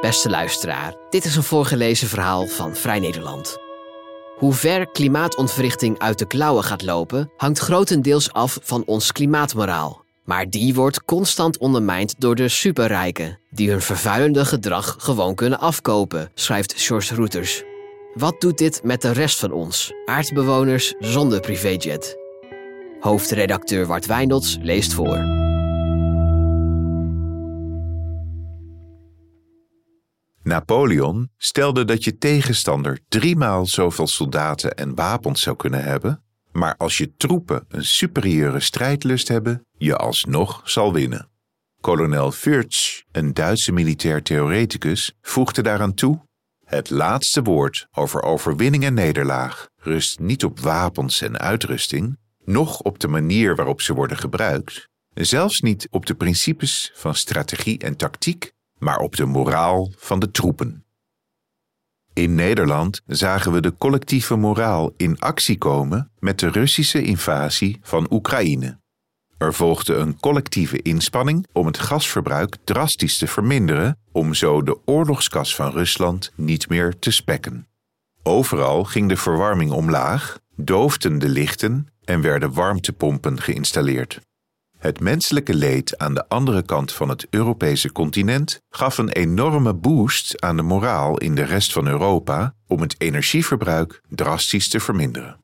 Beste luisteraar, dit is een voorgelezen verhaal van Vrij Nederland. Hoe ver klimaatontwrichting uit de klauwen gaat lopen, hangt grotendeels af van ons klimaatmoraal. Maar die wordt constant ondermijnd door de superrijken, die hun vervuilende gedrag gewoon kunnen afkopen, schrijft George Reuters. Wat doet dit met de rest van ons, aardbewoners zonder privéjet? Hoofdredacteur Wart Wijnolds leest voor. Napoleon stelde dat je tegenstander driemaal zoveel soldaten en wapens zou kunnen hebben, maar als je troepen een superieure strijdlust hebben, je alsnog zal winnen. Kolonel Fürst, een Duitse militair theoreticus, voegde daaraan toe: Het laatste woord over overwinning en nederlaag rust niet op wapens en uitrusting, noch op de manier waarop ze worden gebruikt, zelfs niet op de principes van strategie en tactiek, maar op de moraal van de troepen. In Nederland zagen we de collectieve moraal in actie komen met de Russische invasie van Oekraïne. Er volgde een collectieve inspanning om het gasverbruik drastisch te verminderen, om zo de oorlogskas van Rusland niet meer te spekken. Overal ging de verwarming omlaag, doofden de lichten en werden warmtepompen geïnstalleerd. Het menselijke leed aan de andere kant van het Europese continent gaf een enorme boost aan de moraal in de rest van Europa om het energieverbruik drastisch te verminderen.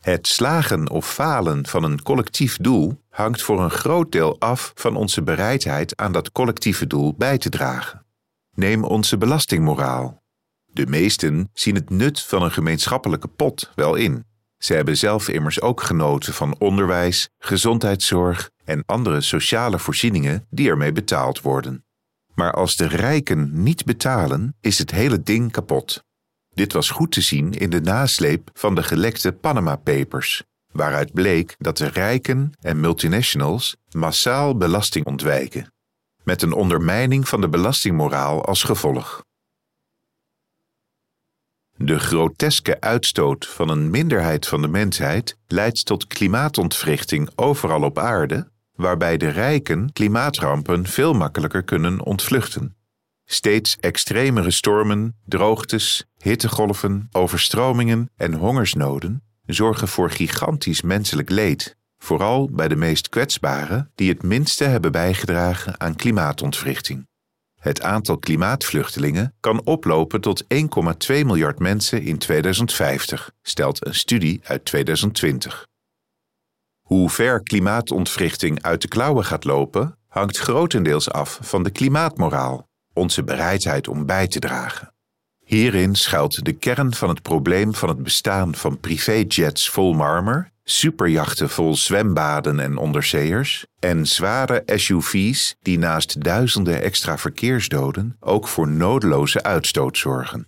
Het slagen of falen van een collectief doel hangt voor een groot deel af van onze bereidheid aan dat collectieve doel bij te dragen. Neem onze belastingmoraal. De meesten zien het nut van een gemeenschappelijke pot wel in. Ze hebben zelf immers ook genoten van onderwijs, gezondheidszorg en andere sociale voorzieningen die ermee betaald worden. Maar als de rijken niet betalen, is het hele ding kapot. Dit was goed te zien in de nasleep van de gelekte Panama Papers, waaruit bleek dat de rijken en multinationals massaal belasting ontwijken, met een ondermijning van de belastingmoraal als gevolg. De groteske uitstoot van een minderheid van de mensheid leidt tot klimaatontwrichting overal op aarde, waarbij de rijken klimaatrampen veel makkelijker kunnen ontvluchten. Steeds extremere stormen, droogtes, hittegolven, overstromingen en hongersnoden zorgen voor gigantisch menselijk leed, vooral bij de meest kwetsbaren die het minste hebben bijgedragen aan klimaatontwrichting. Het aantal klimaatvluchtelingen kan oplopen tot 1,2 miljard mensen in 2050, stelt een studie uit 2020. Hoe ver klimaatontwrichting uit de klauwen gaat lopen, hangt grotendeels af van de klimaatmoraal, onze bereidheid om bij te dragen. Hierin schuilt de kern van het probleem van het bestaan van privéjets vol marmer superjachten vol zwembaden en onderzeeërs en zware SUV's die naast duizenden extra verkeersdoden ook voor nodeloze uitstoot zorgen.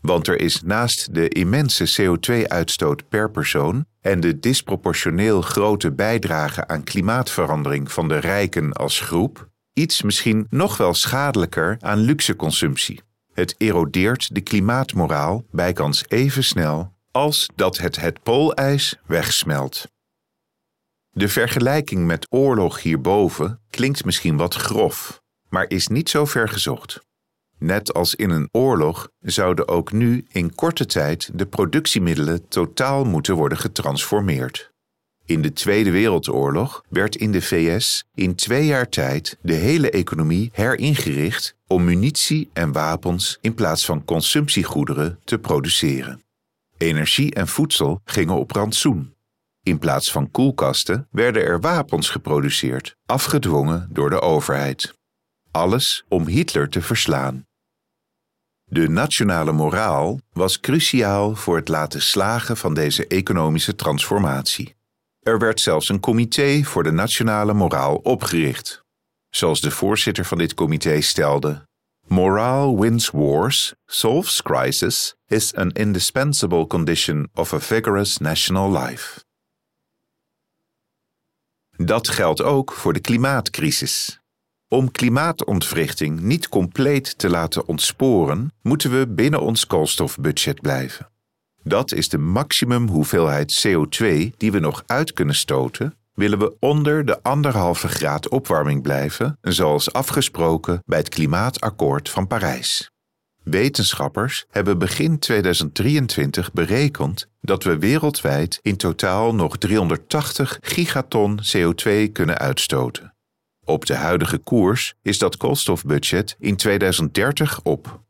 Want er is naast de immense CO2-uitstoot per persoon en de disproportioneel grote bijdrage aan klimaatverandering van de rijken als groep, iets misschien nog wel schadelijker aan luxeconsumptie. Het erodeert de klimaatmoraal bijkans even snel als dat het het poolijs wegsmelt. De vergelijking met oorlog hierboven klinkt misschien wat grof, maar is niet zo ver gezocht. Net als in een oorlog zouden ook nu in korte tijd de productiemiddelen totaal moeten worden getransformeerd. In de Tweede Wereldoorlog werd in de VS in twee jaar tijd de hele economie heringericht om munitie en wapens in plaats van consumptiegoederen te produceren. Energie en voedsel gingen op rantsoen. In plaats van koelkasten werden er wapens geproduceerd, afgedwongen door de overheid. Alles om Hitler te verslaan. De nationale moraal was cruciaal voor het laten slagen van deze economische transformatie. Er werd zelfs een comité voor de nationale moraal opgericht. Zoals de voorzitter van dit comité stelde: Morale wins wars, solves crises, is an indispensable condition of a vigorous national life. Dat geldt ook voor de klimaatcrisis. Om klimaatontwrichting niet compleet te laten ontsporen, moeten we binnen ons koolstofbudget blijven. Dat is de maximum hoeveelheid CO2 die we nog uit kunnen stoten willen we onder de anderhalve graad opwarming blijven, zoals afgesproken bij het Klimaatakkoord van Parijs. Wetenschappers hebben begin 2023 berekend dat we wereldwijd in totaal nog 380 gigaton CO2 kunnen uitstoten. Op de huidige koers is dat koolstofbudget in 2030 op.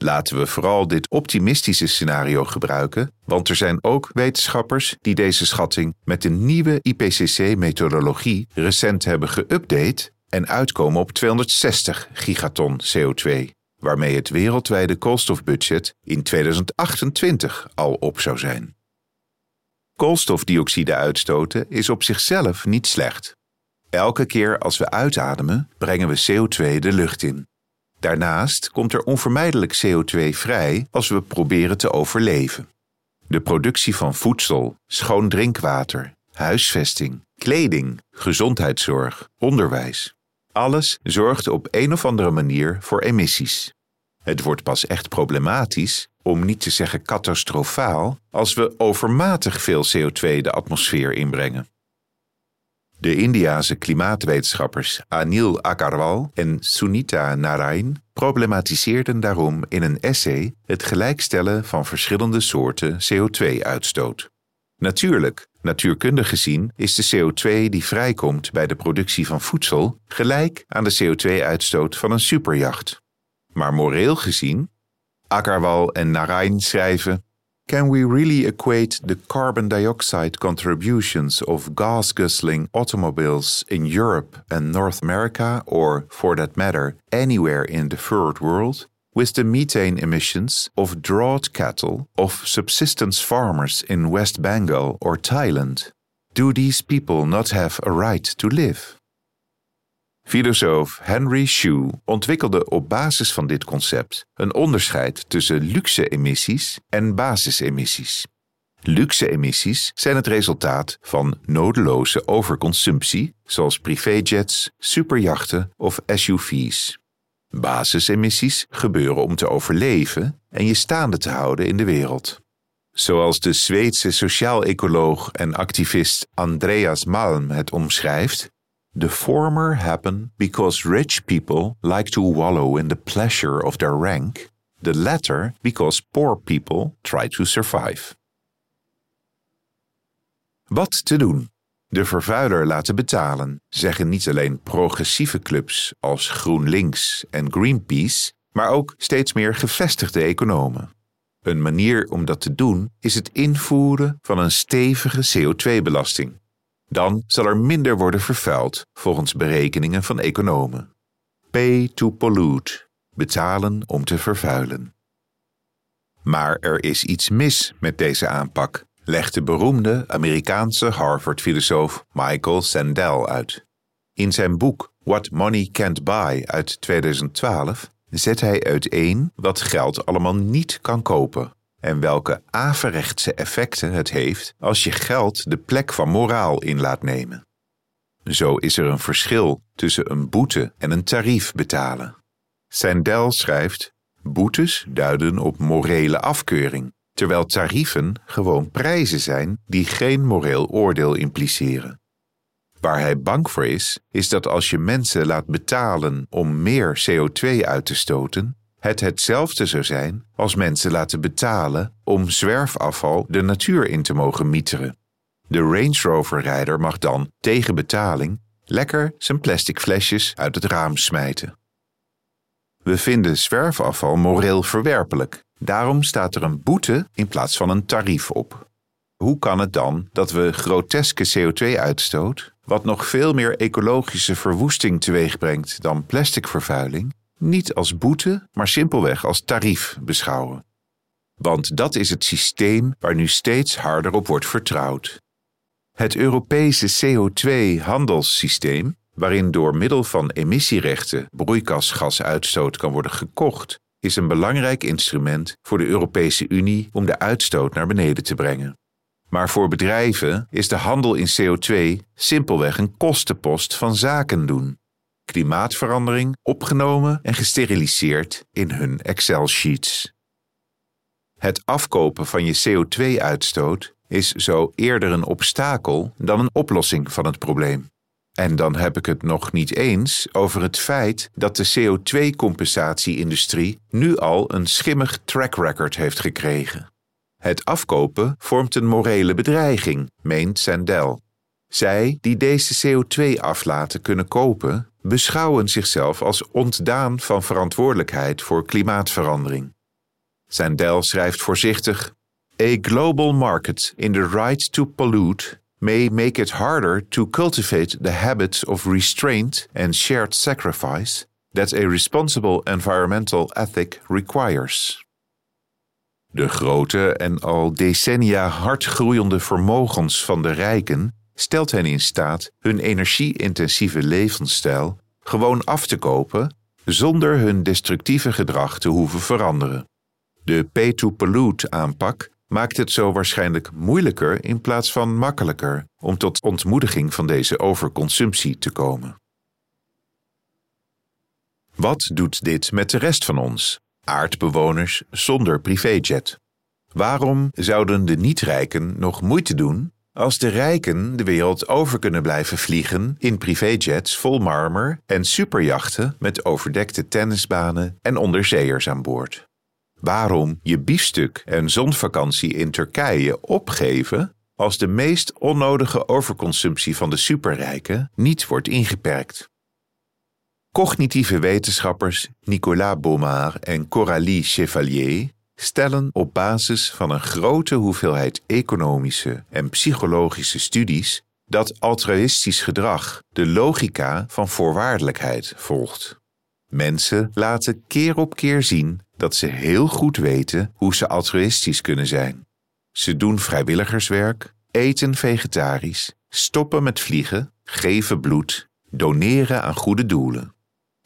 Laten we vooral dit optimistische scenario gebruiken, want er zijn ook wetenschappers die deze schatting met de nieuwe IPCC-methodologie recent hebben geüpdate en uitkomen op 260 gigaton CO2, waarmee het wereldwijde koolstofbudget in 2028 al op zou zijn. Koolstofdioxide uitstoten is op zichzelf niet slecht. Elke keer als we uitademen, brengen we CO2 de lucht in. Daarnaast komt er onvermijdelijk CO2 vrij als we proberen te overleven. De productie van voedsel, schoon drinkwater, huisvesting, kleding, gezondheidszorg, onderwijs. Alles zorgt op een of andere manier voor emissies. Het wordt pas echt problematisch, om niet te zeggen catastrofaal, als we overmatig veel CO2 de atmosfeer inbrengen. De Indiase klimaatwetenschappers Anil Agarwal en Sunita Narain problematiseerden daarom in een essay het gelijkstellen van verschillende soorten CO2-uitstoot. Natuurlijk, natuurkundig gezien is de CO2 die vrijkomt bij de productie van voedsel gelijk aan de CO2-uitstoot van een superjacht. Maar moreel gezien, Agarwal en Narain schrijven Can we really equate the carbon dioxide contributions of gas guzzling automobiles in Europe and North America, or for that matter, anywhere in the third world, with the methane emissions of draught cattle of subsistence farmers in West Bengal or Thailand? Do these people not have a right to live? Filosoof Henry Shue ontwikkelde op basis van dit concept een onderscheid tussen luxe-emissies en basisemissies. Luxe-emissies zijn het resultaat van nodeloze overconsumptie, zoals privéjets, superjachten of SUV's. Basisemissies gebeuren om te overleven en je staande te houden in de wereld. Zoals de Zweedse sociaal-ecoloog en activist Andreas Malm het omschrijft, The former happen because rich people like to wallow in the pleasure of their rank, the latter because poor people try to survive. Wat te doen? De vervuiler laten betalen, zeggen niet alleen progressieve clubs als GroenLinks en Greenpeace, maar ook steeds meer gevestigde economen. Een manier om dat te doen is het invoeren van een stevige CO2-belasting dan zal er minder worden vervuild volgens berekeningen van economen. Pay to pollute, betalen om te vervuilen. Maar er is iets mis met deze aanpak, legt de beroemde Amerikaanse Harvard-filosoof Michael Sandel uit. In zijn boek What Money Can't Buy uit 2012 zet hij uiteen wat geld allemaal niet kan kopen en welke averechtse effecten het heeft als je geld de plek van moraal in laat nemen. Zo is er een verschil tussen een boete en een tarief betalen. Sandel schrijft: boetes duiden op morele afkeuring, terwijl tarieven gewoon prijzen zijn die geen moreel oordeel impliceren. Waar hij bang voor is, is dat als je mensen laat betalen om meer CO2 uit te stoten, het hetzelfde zou zijn als mensen laten betalen om zwerfafval de natuur in te mogen mieteren. De Range Rover-rijder mag dan tegen betaling lekker zijn plastic flesjes uit het raam smijten. We vinden zwerfafval moreel verwerpelijk. Daarom staat er een boete in plaats van een tarief op. Hoe kan het dan dat we groteske CO2-uitstoot, wat nog veel meer ecologische verwoesting teweegbrengt dan plasticvervuiling, niet als boete, maar simpelweg als tarief beschouwen. Want dat is het systeem waar nu steeds harder op wordt vertrouwd. Het Europese CO2-handelssysteem, waarin door middel van emissierechten broeikasgasuitstoot kan worden gekocht, is een belangrijk instrument voor de Europese Unie om de uitstoot naar beneden te brengen. Maar voor bedrijven is de handel in CO2 simpelweg een kostenpost van zaken doen klimaatverandering opgenomen en gesteriliseerd in hun Excel-sheets. Het afkopen van je CO2-uitstoot is zo eerder een obstakel dan een oplossing van het probleem. En dan heb ik het nog niet eens over het feit dat de CO2-compensatie-industrie nu al een schimmig track record heeft gekregen. Het afkopen vormt een morele bedreiging, meent Sandel. Zij die deze CO2-aflaten kunnen kopen, beschouwen zichzelf als ontdaan van verantwoordelijkheid voor klimaatverandering. Sandel schrijft voorzichtig: A global market in the right to pollute may make it harder to cultivate the habits of restraint and shared sacrifice that a responsible environmental ethic requires. De grote en al decennia hard groeiende vermogens van de rijken stelt hen in staat hun energie-intensieve levensstijl gewoon af te kopen zonder hun destructieve gedrag te hoeven veranderen. De pay-to-pollute aanpak maakt het zo waarschijnlijk moeilijker in plaats van makkelijker om tot ontmoediging van deze overconsumptie te komen. Wat doet dit met de rest van ons, aardbewoners zonder privéjet? Waarom zouden de niet-rijken nog moeite doen als de rijken de wereld over kunnen blijven vliegen in privéjets vol marmer en superjachten met overdekte tennisbanen en onderzeeërs aan boord? Waarom je biefstuk en zonvakantie in Turkije opgeven als de meest onnodige overconsumptie van de superrijken niet wordt ingeperkt? Cognitieve wetenschappers Nicolas Baumard en Coralie Chevalier stellen op basis van een grote hoeveelheid economische en psychologische studies dat altruïstisch gedrag de logica van voorwaardelijkheid volgt. Mensen laten keer op keer zien dat ze heel goed weten hoe ze altruïstisch kunnen zijn. Ze doen vrijwilligerswerk, eten vegetarisch, stoppen met vliegen, geven bloed, doneren aan goede doelen.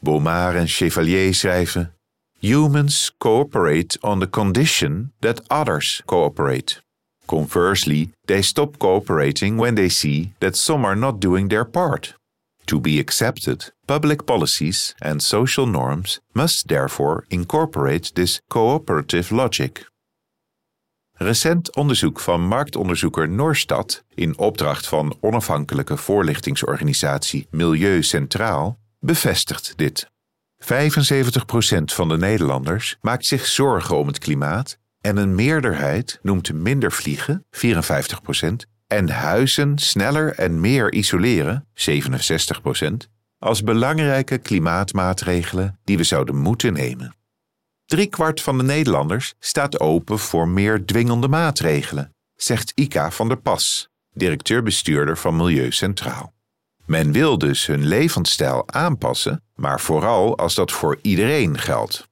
Baumard en Chevalier schrijven: Humans cooperate on the condition that others cooperate. Conversely, they stop cooperating when they see that some are not doing their part. To be accepted, public policies and social norms must therefore incorporate this cooperative logic. Recent onderzoek van marktonderzoeker Noorstad in opdracht van onafhankelijke voorlichtingsorganisatie Milieu Centraal bevestigt dit. 75% van de Nederlanders maakt zich zorgen om het klimaat en een meerderheid noemt minder vliegen, 54%, en huizen sneller en meer isoleren, 67%, als belangrijke klimaatmaatregelen die we zouden moeten nemen. Driekwart van de Nederlanders staat open voor meer dwingende maatregelen, zegt Ika van der Pas, directeur-bestuurder van Milieu Centraal. Men wil dus hun levensstijl aanpassen, maar vooral als dat voor iedereen geldt.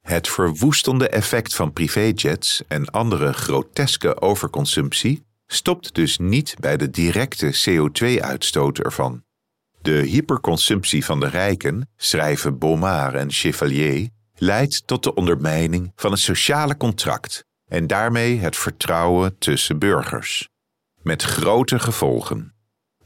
Het verwoestende effect van privéjets en andere groteske overconsumptie stopt dus niet bij de directe CO2-uitstoot ervan. De hyperconsumptie van de rijken, schrijven Baumard en Chevalier, leidt tot de ondermijning van het sociale contract en daarmee het vertrouwen tussen burgers. Met grote gevolgen.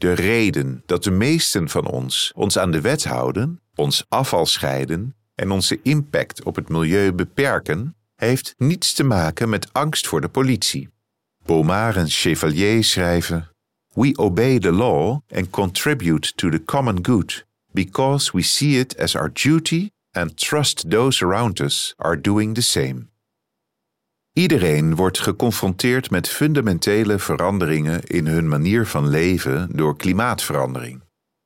De reden dat de meesten van ons ons aan de wet houden, ons afval scheiden en onze impact op het milieu beperken, heeft niets te maken met angst voor de politie. Baumard en Chevalier schrijven: We obey the law and contribute to the common good because we see it as our duty and trust those around us are doing the same. Iedereen wordt geconfronteerd met fundamentele veranderingen in hun manier van leven door klimaatverandering.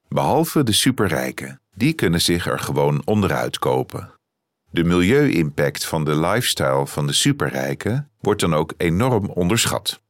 Behalve de superrijken, die kunnen zich er gewoon onderuit kopen. De milieu-impact van de lifestyle van de superrijken wordt dan ook enorm onderschat.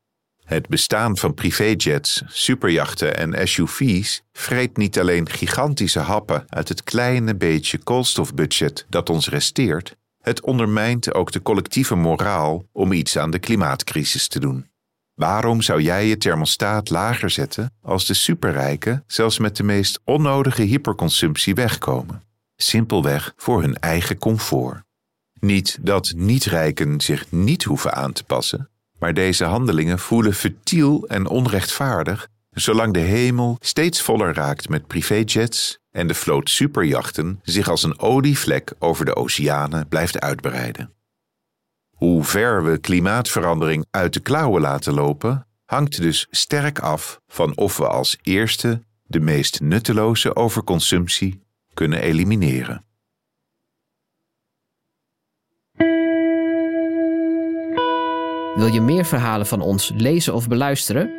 Het bestaan van privéjets, superjachten en SUV's vreet niet alleen gigantische happen uit het kleine beetje koolstofbudget dat ons resteert, het ondermijnt ook de collectieve moraal om iets aan de klimaatcrisis te doen. Waarom zou jij je thermostaat lager zetten als de superrijken zelfs met de meest onnodige hyperconsumptie wegkomen? Simpelweg voor hun eigen comfort. Niet dat niet-rijken zich niet hoeven aan te passen, maar deze handelingen voelen futiel en onrechtvaardig zolang de hemel steeds voller raakt met privéjets en de vloot superjachten zich als een olievlek over de oceanen blijft uitbreiden. Hoe ver we klimaatverandering uit de klauwen laten lopen, hangt dus sterk af van of we als eerste de meest nutteloze overconsumptie kunnen elimineren. Wil je meer verhalen van ons lezen of beluisteren?